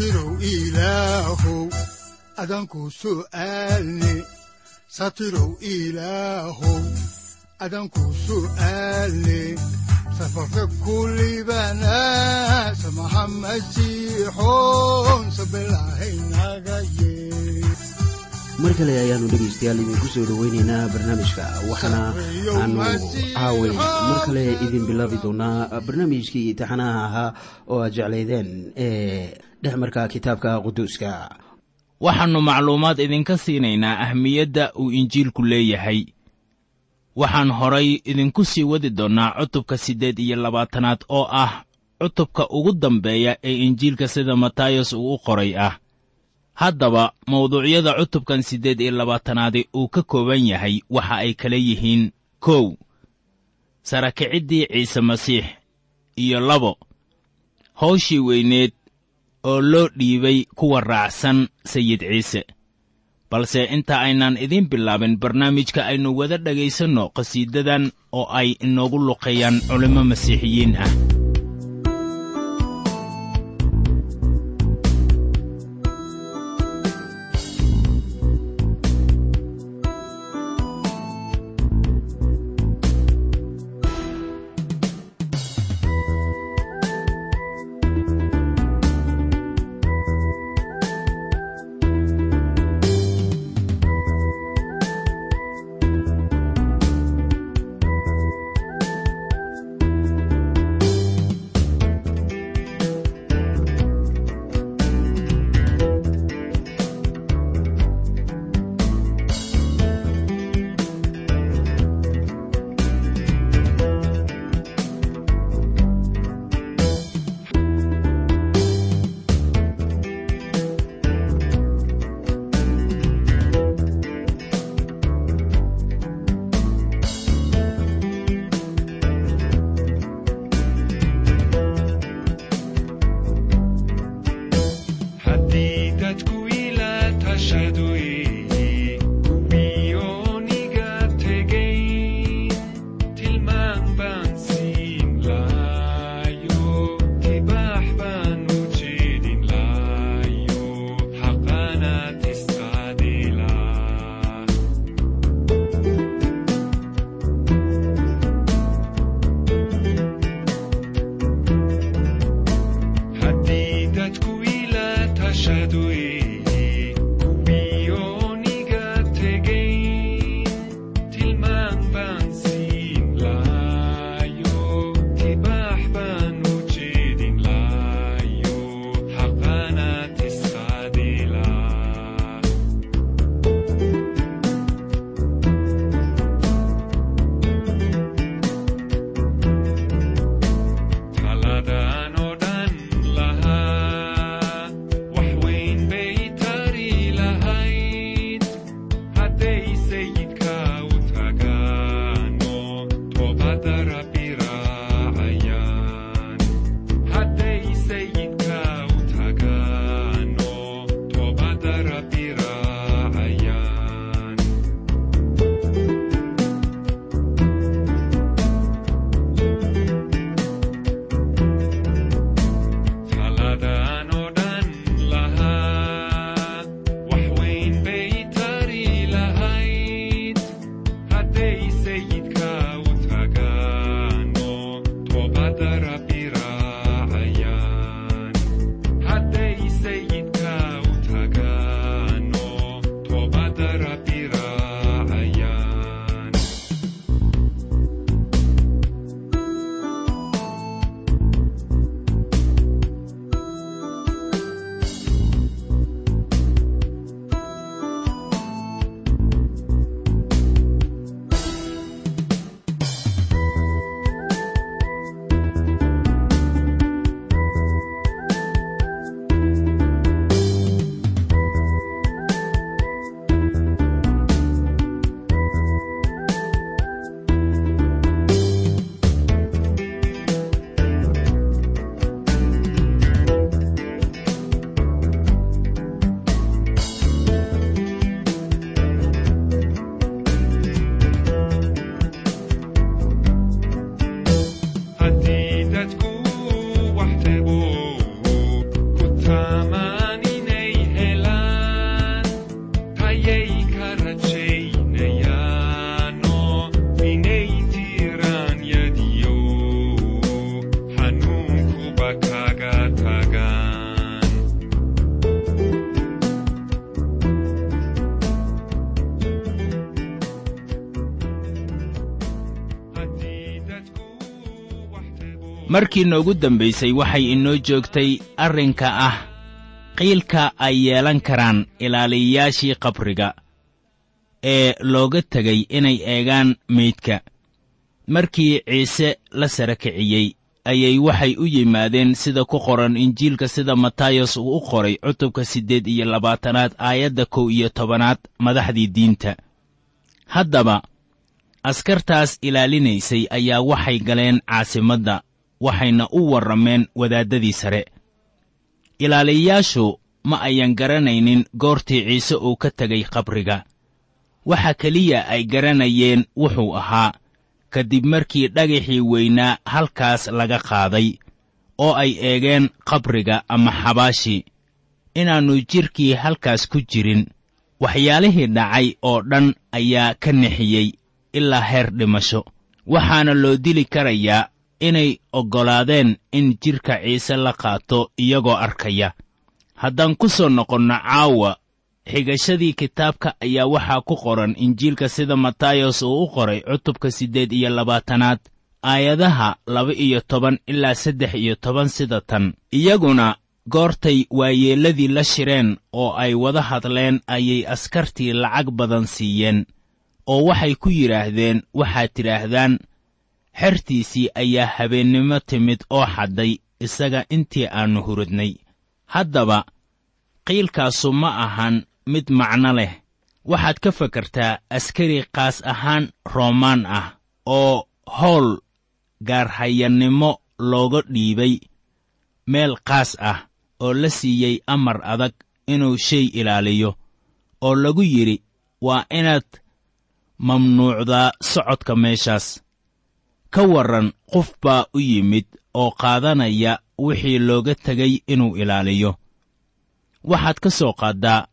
satirow ilaahow adanku su'aalne satirow ilaahow adanku su'aalne safarka kulibana samaha masiixoon sabilahaynaga ye mar kale ayaanu dhegaystayaal idinku soo dhoweynaynaa barnaamijka waxaana aanu caaway mar kale idin bilaabi doonaa barnaamijkii taxanaha ahaa oo aad jeclaydeen ee dhexmarka kitaabka quduuska. Waxaannu macluumaad idinka siinaynaa ahmiyadda uu injiilku leeyahay. Waxaan horay idinku sii wadi doonnaa cutubka siddeed iyo labaatanaad oo ah cutubka ugu dambeeya ee injiilka sida matayos uu u qoray ah haddaba mawduucyada cutubkan siddeed iyo labaatanaadi uu ka kooban yahay waxa ay kala yihiin kow sarakiciddii ciise masiix iyo labo hawshii weyneed oo loo dhiibay kuwa raacsan sayid ciise. Balse inta aynaan idiin bilaabin barnaamijka aynu wada dhegaysanno qhasiidadan oo ay inoogu luqeeyaan culimmo masiixiyiin ah Haddii markii noogu dambaysay waxay inoo joogtay arrinka ah. Qiilka ay yeelan karaan ilaaliyayaashii qabriga ee looga tegay inay eegaan meydka. Markii ciise la sara kiciyey ayay waxay u yimaadeen sida ku qoran injiilka sida matayos uu u qoray cutubka siddeed iyo labaatanaad aayadda kow iyo tobanaad madaxdii diinta. Haddaba askartaas ilaalinaysay ayaa waxay galeen caasimadda waxayna u warrameen wadaaddadii sare. Ilaaliyayaashu ma ayan garanaynin goortii ciise uu ka tegay qabriga. Waxa keliya ay garanayeen wuxuu ahaa ka dib markii dhagaxii weynaa halkaas laga qaaday oo ay eegeen qabriga ama xabaashii inaannu jidhkii halkaas ku jirin waxyaalihii dhacay oo dhan ayaa ka nixiyey ilaa heer dhimasho. Waxaana loo dili karayaa inay oggolaadeen in jidhka ciise la qaato iyagoo arkaya. Haddaan ku soo noqonno caawa xigashadii kitaabka ayaa waxaa ku qoran injiilka sida matayos uu u qoray cutubka siddeed iyo labaatanaad aayadaha laba iyo toban ilaa saddex iyo toban sida tan. Iyaguna goortay waayeelladii la shireen oo ay wada hadleen ayay askartii lacag badan siiyeen oo waxay ku yidhaahdeen waxaad tidhaahdaan xertiisii ayaa habeennimo timid oo xadday isaga intii aannu huradnay haddaba qiilkaasu ma ahan mid macno leh. Waxaad ka fakartaa askari qaas ahaan roomaan ah oo howl gaarhayannimo looga dhiibay meel qaas ah oo la siiyey amar adag inuu shay ilaaliyo oo lagu yidhi waa inaad mamnuucdaa socodka meeshaas ka warran qof baa u yimid oo qaadanaya wixii looga tegay inuu ilaaliyo. Waxaad ka soo qaaddaa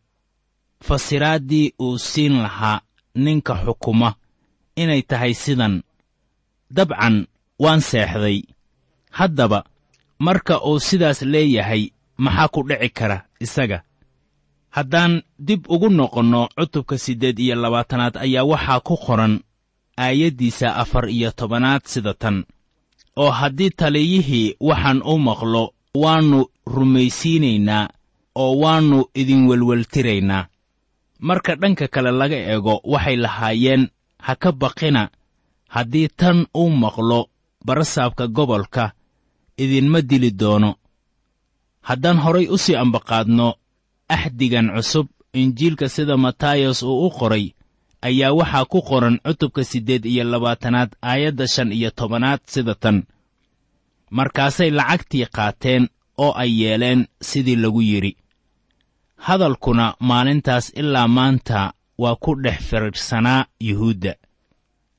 fasiraaddii uu siin lahaa ninka xukuma inay tahay sidan. Dabcan waan seexday. Haddaba marka uu sidaas leeyahay maxaa ku dhici kara isaga? Haddaan dib ugu noqonno cutubka siddeed iyo labaatanaad ayaa waxaa ku qoran aayaddiisa afar iyo tobanaad sida tan. Oo haddii taliyihii waxaan u maqlo waannu rumaysiinaynaa oo waannu idin welweltiraynaa. Marka dhanka kale laga eego waxay lahaayeen ha ka baqina haddii tan uu maqlo barasaabka gobolka idinma dili doono. Haddaan horay u sii ambaqaadno axdigan cusub injiilka sida matayos uu u qoray ayaa waxaa ku qoran cutubka siddeed iyo labaatanaad aayadda shan iyo tobanaad sida tan. Markaasay lacagtii qaateen oo ay yeeleen sidii lagu yidhi hadalkuna maalintaas ilaa maanta waa ku dhex firirsanaa yuhuudda.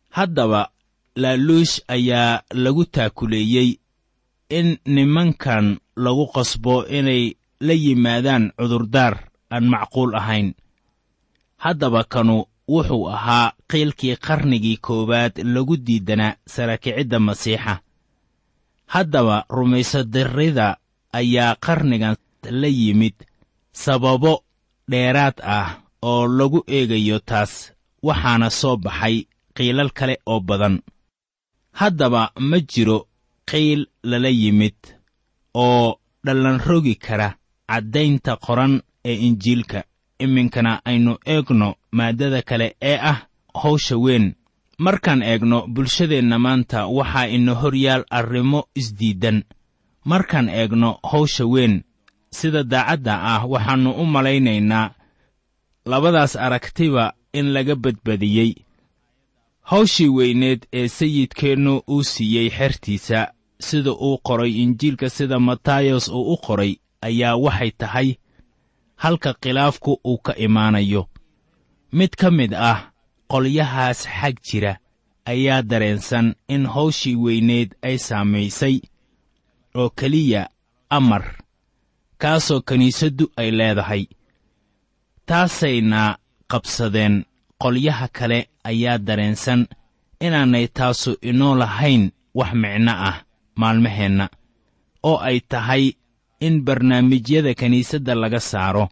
Haddaba laaluush ayaa lagu taakuleeyey in nimankan lagu qasbo inay la yimaadaan cudurdaar aan macquul ahayn. Haddaba kanu wuxuu ahaa qiilkii qarnigii koowaad lagu diidanaa sarakicidda masiixa. Haddaba rumaysadarrida ayaa qarnigan la yimid sababo dheeraad ah oo lagu eegayo taas waxaana soo baxay qiilal kale oo badan. Haddaba ma jiro qiil lala yimid oo dhallanrogi kara caddaynta qoran ee injiilka iminkana aynu eegno maaddada kale ee ah hawsha weyn. Markaan eegno bulshadeenna maanta waxaa ina hor yaal arrimo isdiiddan markaan eegno hawsha weyn sida daacadda ah waxaannu u malaynaynaa labadaas aragtiba in laga badbadiyey. Hawshii weyneed ee sayidkeennu uu siiyey xertiisa sida uu qoray injiilka sida matayos uu u qoray ayaa waxay tahay halka khilaafku uu ka imaanayo. Mid ka mid ah qolyahaas xag jira ayaa dareensan in hawshii weyneed ay saamaysay oo keliya amar kaasoo kiniisaddu ay leedahay. Taasayna qabsadeen qolyaha kale ayaa dareensan inaanay taasu inoo lahayn wax micno ah maalmaheenna oo ay tahay in barnaamijyada kiniisadda laga saaro.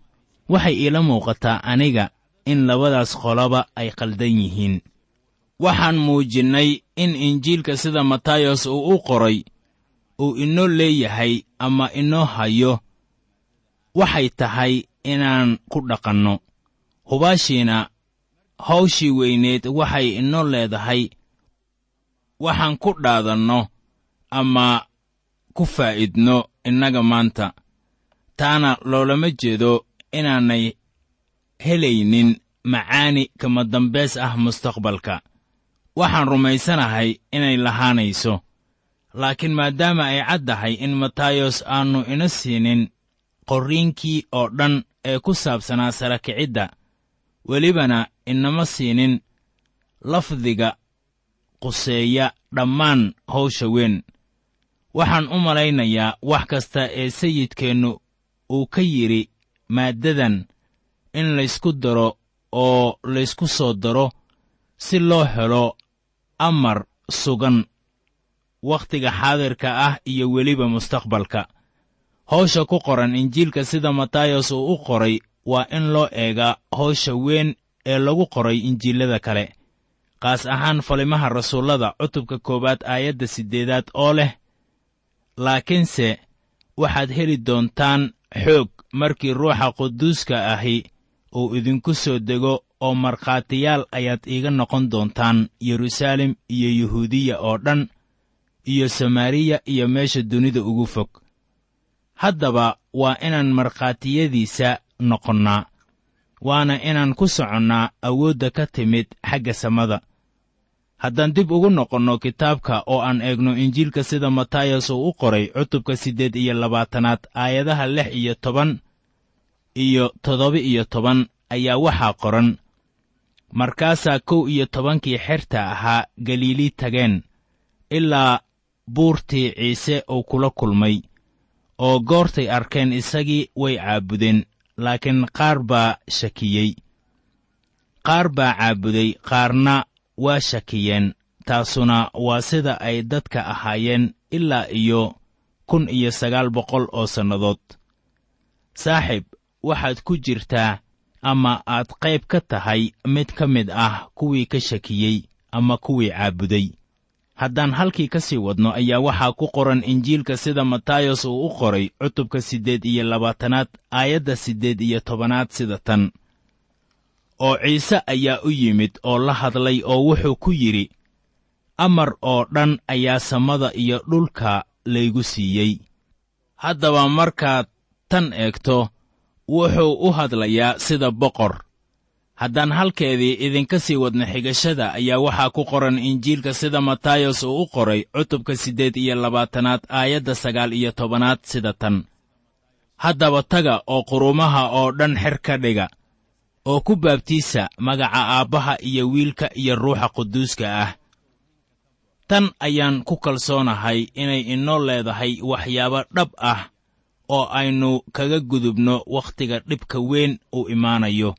Waxay iila muuqataa aniga in labadaas qoloba ay qaldan yihiin. Waxaan muujinnay in injiilka sida matayos uu u qoray uu inoo leeyahay ama inoo hayo. Waxay tahay inaan ku dhaqanno. Hubaashiina hawshii weyneed waxay inoo leedahay. Waxaan ku dhaadanno ama ku faa'idno innaga maanta. Taana loolama jeedo inaanay helaynin macaani kama dambays ah mustaqbalka. Waxaan rumaysanahay inay lahaanayso. Laakiin maadaama ay caddahay in matayos aannu ina siinin qorriinkii oo dhan ee ku saabsanaa sara kicidda welibana inama siinin lafdiga quseeya dhammaan hawsha weyn waxaan u malaynayaa wax kasta ee sayidkeennu uu ka yidhi maaddadan in laysku daro oo laysku soo daro si loo helo amar sugan wakhtiga xaadirka ah iyo weliba mustaqbalka. Hawsha ku qoran injiilka sida matayos uu u qoray waa in loo eegaa hawsha weyn ee lagu qoray injiilada kale qaas ahaan falimaha rasuullada cutubka koowaad aayadda siddeedaad oo leh laakiinse waxaad heli doontaan xoog markii ruuxa quduuska ahi uu idinku soo dego oo markhaatiyaal ayaad iiga noqon doontaan yeruusaalem iyo yuhuudiya oo dhan iyo samaariya iyo meesha dunida ugu fog. Haddaba waa inaan markhaatiyadiisa noqonnaa waana inaan ku soconnaa awoodda ka timid xagga samada haddaan dib ugu noqonno kitaabka oo aan eegno injiilka sida matayas uu u qoray cutubka siddeed iyo labaatanaad aayadaha lix iyo toban iyo toddoba iyo toban ayaa waxaa qoran. Markaasaa kow iyo tobankii xerta ahaa galiili tageen ilaa buurtii ciise uu kula kulmay oo goortay arkeen isagii way caabudeen laakiin qaar baa shakiyey. Qaar baa caabuday qaarna waa shakiyeen taasuna waa sida ay dadka ahaayeen ilaa iyo kun iyo sagaal boqol oo sannadood. Saaxib waxaad ku jirtaa ama aad qayb ka tahay mid ka mid ah kuwii ka shakiyey ama kuwii caabuday. Haddaan halkii ka sii wadno ayaa waxaa ku qoran injiilka sida matayos uu u qoray cutubka siddeed iyo labaatanaad aayadda siddeed iyo tobanaad sida tan oo ciise ayaa u yimid oo la hadlay oo wuxuu ku yidhi amar oo dhan ayaa samada iyo dhulka laygu siiyey. Haddaba markaad tan eegto wuxuu u hadlayaa sida boqor. Haddaan halkeedii idinka sii wadna xigashada ayaa waxaa ku qoran injiilka sida matayos uu u qoray cutubka siddeed iyo labaatanaad aayadda sagaal iyo tobanaad sida tan. Haddaba taga oo qurumaha oo dhan xer ka dhiga oo ku baabtiisa magaca aabbaha iyo wiilka iyo ruuxa quduuska ah. Tan ayaan ku kalsoonahay inay inoo leedahay waxyaabo dhab ah oo aynu kaga gudubno wakhtiga dhibka weyn uu imaanayo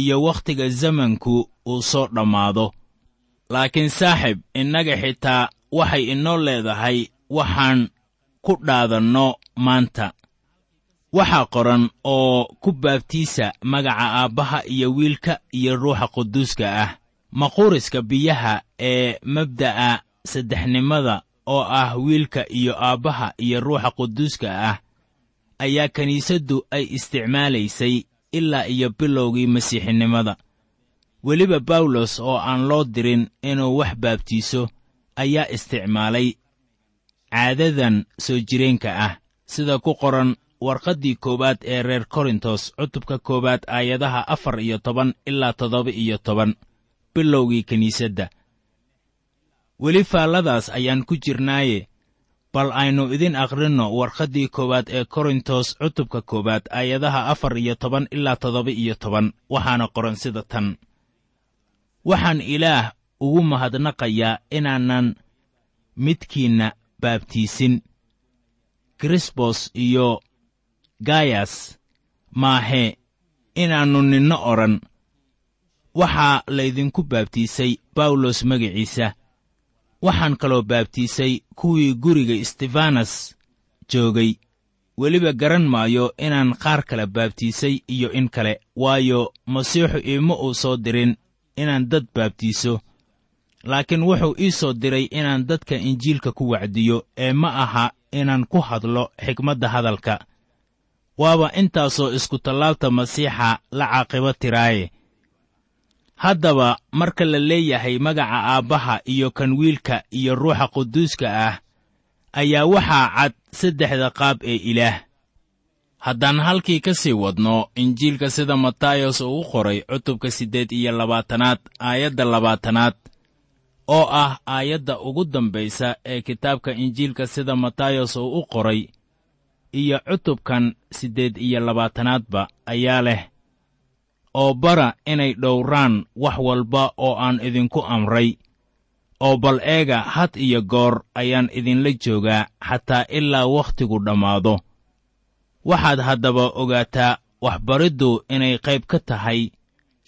iyo wakhtiga zamanku uu soo dhammaado. Laakiin saaxib innaga xitaa waxay inoo leedahay waxaan ku dhaadanno maanta waxaa qoran oo ku baabtiisa magaca aabbaha iyo wiilka iyo ruuxa quduuska ah. Maquuriska biyaha ee mabda'a saddexnimada oo ah wiilka iyo aabbaha iyo ruuxa quduuska ah ayaa kiniisaddu ay isticmaalaysay ilaa iyo bilowgii masiixinimada. Weliba bawlos oo aan loo dirin inuu wax baabtiiso ayaa isticmaalay caadadan soo jireenka ah. Sida ku qoran warqaddii koowaad ee reer korintos cutubka koowaad aayadaha afar iyo toban ilaa toddoba iyo toban. Bilowgii kiniisadda. Weli faalladaas ayaan ku jirnaaye. Bal aynu idin akhrinno warqaddii koowaad ee korintos cutubka koowaad aayadaha afar iyo toban ilaa toddoba iyo toban. Waxaana qoran sida tan. Waxaan ilaah ugu mahadnaqayaa inaanan midkiinna baabtiisin. Krisbos iyo gayas maahe inaannu ninno odhan. Waxaa laydinku baabtiisay bawlos magiciisa. Waxaan kaloo baabtiisay kuwii guriga istefanas joogay. Weliba garan maayo inaan qaar kale baabtiisay iyo in kale waayo masiixu iima uu soo dirin inaan dad baabtiiso. Laakiin wuxuu ii soo diray inaan dadka injiilka ku wacdiyo ee ma aha inaan ku hadlo xigmadda hadalka waaba intaasoo iskutallaabta masiixa la caaqibo tiraaye. Haddaba marka la leeyahay magaca aabbaha iyo kan wiilka iyo ruuxa quduuska ah ayaa waxaa cad saddexda qaab ee ilaah. Haddaan halkii ka sii wadno injiilka sida matayos uu u qoray cutubka siddeed iyo labaatanaad aayadda labaatanaad oo ah aayadda ugu dambaysa ee kitaabka injiilka sida matayos uu u qoray iyo cutubkan siddeed iyo labaatanaadba ayaa leh oo bara inay dhowraan wax walba oo aan idinku amray oo bal eega had iyo goor ayaan idinla joogaa xataa ilaa wakhtigu dhammaado. Waxaad haddaba ogaataa waxbariddu inay qayb ka tahay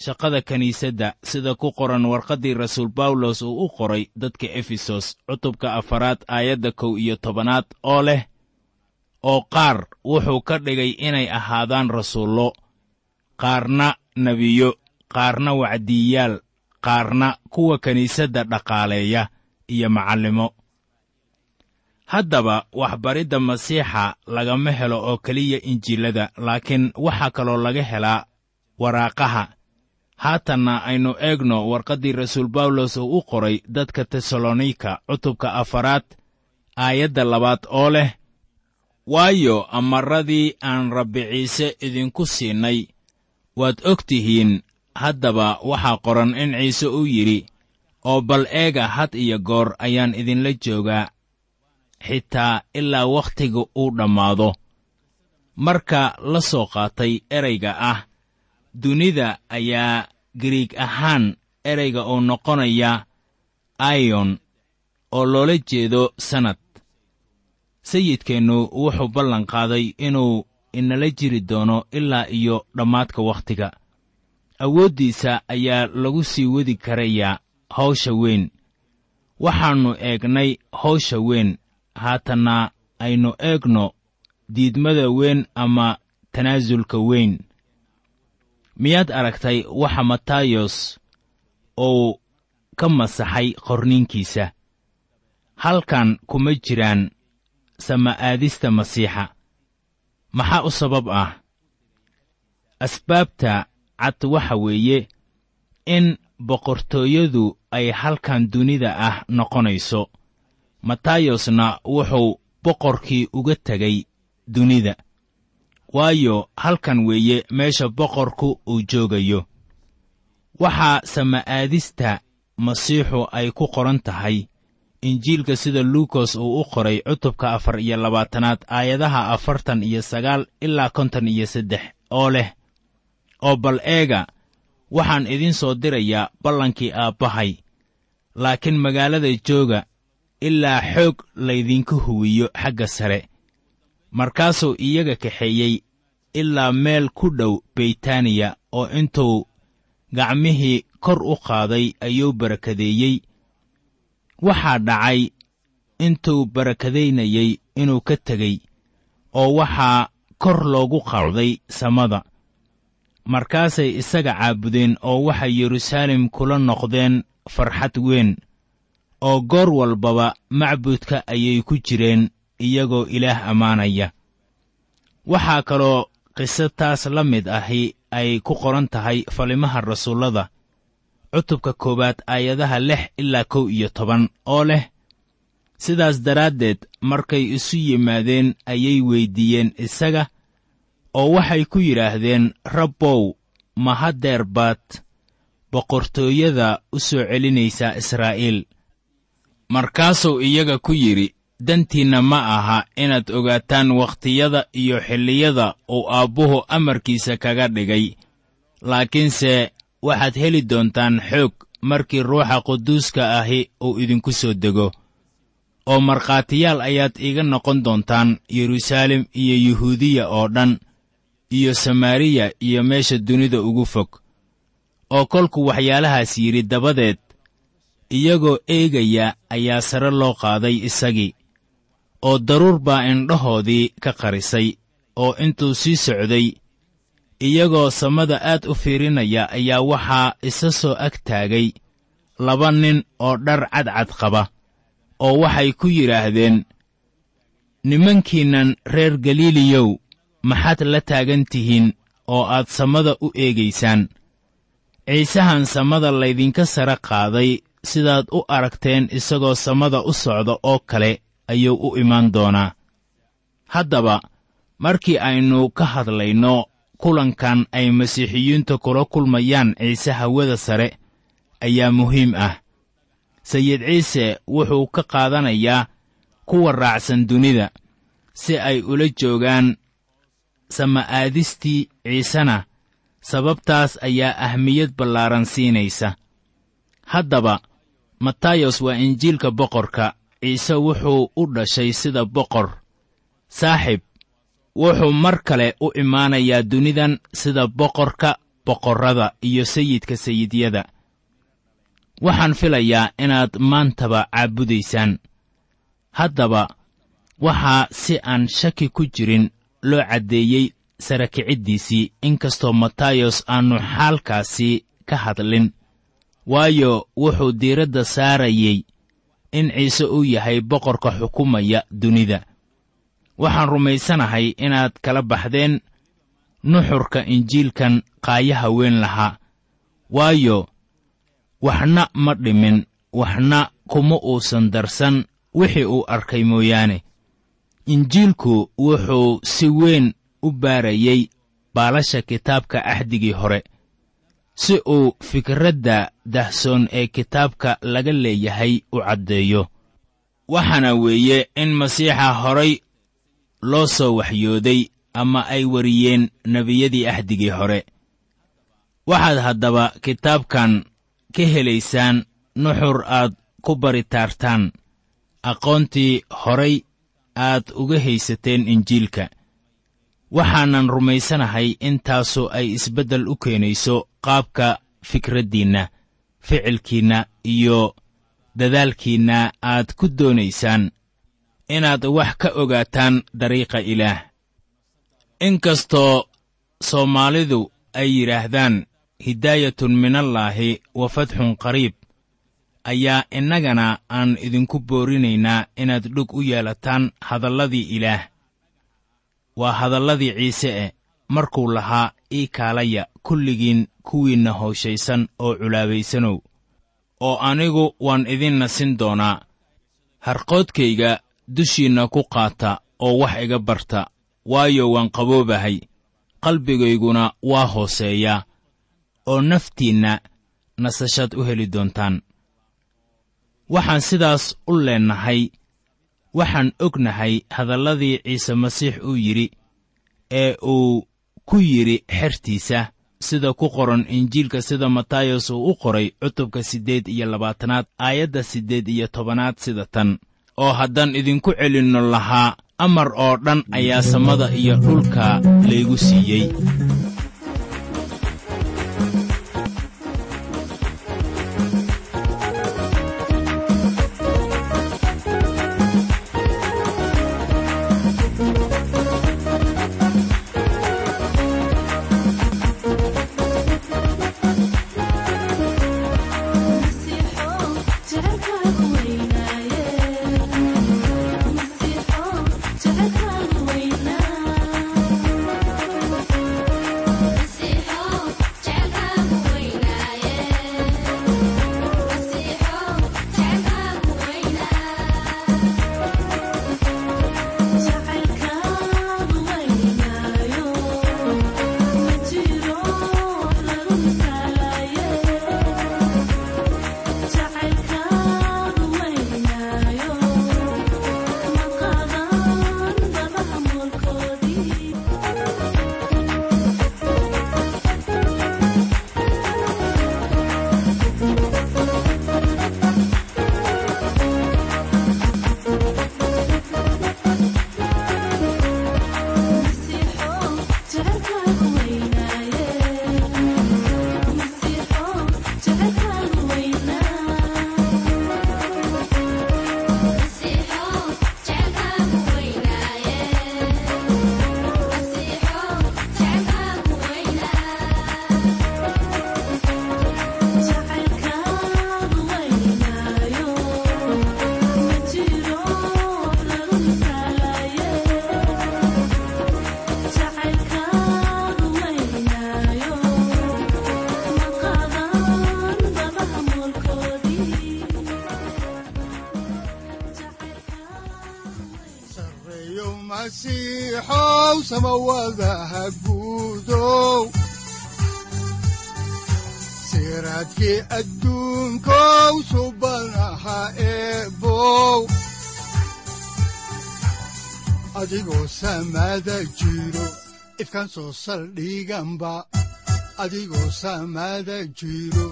shaqada kiniisadda sida ku qoran warqaddii rasuul bawlos uu u qoray dadka efesos cutubka afaraad aayadda kow iyo tobanaad oo leh oo qaar wuxuu ka dhigay inay ahaadaan rasuullo qaarna nebiyo qaarna wacdiiyaal qaarna kuwa kiniisadda dhaqaaleeya iyo macallimo haddaba waxbaridda masiixa lagama helo oo keliya injiilada laakiin waxaa kaloo laga helaa waraaqaha. Haatanna aynu eegno warqaddii rasuul bawlos uu u qoray dadka tesalonika cutubka afaraad aayadda labaad oo leh waayo amarradii aan rabbi ciise idinku siinay waad og tihiin haddaba waxaa qoran in ciise uu yidhi oo bal eega had iyo goor ayaan idinla joogaa xitaa ilaa wakhtiga uu dhammaado. Marka la soo qaatay erayga ah dunida ayaa gariig ahaan erayga uu noqonaya ayon oo loola jeedo sannad sayidkeennu wuxuu ballan qaaday inuu inala jiri doono ilaa iyo dhammaadka wakhtiga. Awooddiisa ayaa lagu sii wadi karayaa hawsha weyn. Waxaannu eegnay hawsha weyn haatanna aynu eegno diidmada weyn ama tanaasulka weyn. Miyaad aragtay waxa matayos uu ka masaxay qorniinkiisa? Halkan kuma jiraan sama'aadista masiixa. Maxaa u sabab ah? Asbaabta cad waxa weeye in boqortooyadu ay halkan dunida ah noqonayso. Matayosna wuxuu boqorkii uga tegay dunida. Waayo halkan weeye meesha boqorku uu joogayo. Waxaa sama'aadista masiixu ay ku qoran tahay injiilka sida luukos uu u qoray cutubka afar iyo labaatanaad aayadaha afartan iyo sagaal ilaa konton iyo saddex oo leh oo bal eega waxaan idiin soo dirayaa ballankii aabbahay laakiin magaalada jooga ilaa xoog laydinku huwiyo xagga sare. Markaasuu iyaga kaxeeyey ilaa meel ku dhow beytaaniya oo intuu gacmihii kor u qaaday ayuu barakadeeyey waxaa dhacay intuu barakadaynayey inuu ka tegey oo waxaa kor loogu qacday samada. Markaasay isaga caabudeen oo waxay yeruusaalem kula noqdeen farxad weyn oo goor walbaba macbudka ayay ku jireen iyagoo ilaah ammaanaya waxaa kaloo qiso taas la mid ahi ay ku qoran tahay falimaha rasuullada cutubka koowaad aayadaha lix ilaa kow iyo toban oo leh sidaas daraaddeed markay isu yimaadeen ayay weyddiiyeen isaga oo waxay ku yidhaahdeen rabbow ma haddeer baad boqortooyada u soo celinaysaa israa'iil markaasuu iyaga ku yidhi dantiinna ma aha inaad ogaataan wakhtiyada iyo xilliyada uu aabbuhu amarkiisa kaga dhigay laakiinse waxaad heli doontaan xoog markii ruuxa quduuska ahi uu idinku soo dego oo markhaatiyaal ayaad iiga noqon doontaan yeruusaalem iyo yuhuudiya oo dhan iyo samaariya iyo meesha dunida ugu fog oo kolkuu waxyaalahaas yidhi dabadeed iyagoo eegaya ayaa sare loo qaaday isagii oo daruur baa indhahoodii ka qarisay oo intuu sii socday iyagoo samada aad u fiirinaya ayaa waxaa isa soo ag taagay laba nin oo dhar cadcad qaba oo waxay ku yidhaahdeen nimankiinnan reer galiiliyow maxaad la taagan tihiin oo aad samada u eegaysaan? Ciisahan samada laydinka sare qaaday sidaad u aragteen isagoo samada u socda oo kale ayuu u imaan doonaa. Haddaba markii aynu ka hadlayno kulankan ay masiixiyiintu kula kulmayaan ciise hawada sare ayaa muhiim ah. Sayid ciise wuxuu ka qaadanayaa kuwa raacsan dunida si ay ula joogaan sama'aadistii ciisena. Sababtaas ayaa ahmiyad ballaaran siinaysa. Haddaba matayos waa injiilka boqorka. Ciise wuxuu u dhashay sida boqor saaxib wuxuu mar kale u imaanayaa dunidan sida boqorka boqorrada iyo sayidka sayidyada. Waxaan filayaa inaad maantaba caabudaysaan. Haddaba waxaa si aan shaki ku jirin loo caddeeyey sara kiciddiisii inkastoo matayos aannu xaalkaasi ka hadlin. Waayo wuxuu diiradda saarayey in ciise uu yahay boqorka xukumaya dunida waxaan rumaysanahay inaad kala baxdeen nuxurka injiilkan qaayaha weyn lahaa. Waayo waxna ma dhimin waxna kuma uusan darsan wixii uu arkay mooyaane. Injiilku wuxuu si weyn u baarayey baalasha kitaabka axdigii hore. Si uu fikradda dahsoon ee kitaabka laga leeyahay u caddeeyo. Waxaana weeye in masiixa horay loo soo waxyooday ama ay wariyeen nebiyadii axdigii hore. Waxaad haddaba kitaabkan ka helaysaan nuxur aad ku baritaartaan aqoontii horay aad uga haysateen injiilka. Waxaanan rumaysanahay intaasu ay isbeddel u keenayso qaabka fikraddiinna ficilkiinna iyo dadaalkiinna aad ku doonaysaan inaad wax ka ogaataan dariiqa ilaah. Inkastoo soomaalidu ay yidhaahdaan hidaayatun minallaahi wa fatxun qariib ayaa innagana aan idinku boorinaynaa inaad dhug u yeelataan hadalladii ilaah. Waa hadalladii ciise e markuu lahaa ii kaalaya kulligiin kuwiinna hooshaysan oo culaabaysanow oo anigu waan idin nasin doonaa harqoodkayga dushiinna ku qaata oo wax iga barta waayo waan qaboobahay qalbigayguna waa hooseeyaa oo naftiinna nasashaad u heli doontaan. Waxaan sidaas u leennahay waxaan ognahay hadalladii ciise masiix uu yidhi ee uu ku yidhi xertiisa sida ku qoran injiilka sida matayos uu u qoray cutubka siddeed iyo labaatanaad aayadda siddeed iyo tobanaad sida tan oo haddaan idinku celinno lahaa amar oo dhan ayaa samada iyo dhulka laygu siiyey samawadaha guudow siraadkii adduunkow subanaha eebow adigoo samada jiro ifkan soo saldhiganba adigoo samada jiro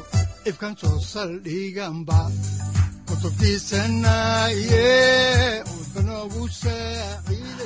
ifkan soo saldhiganba kutubtiisanaye udbanogu saaciiday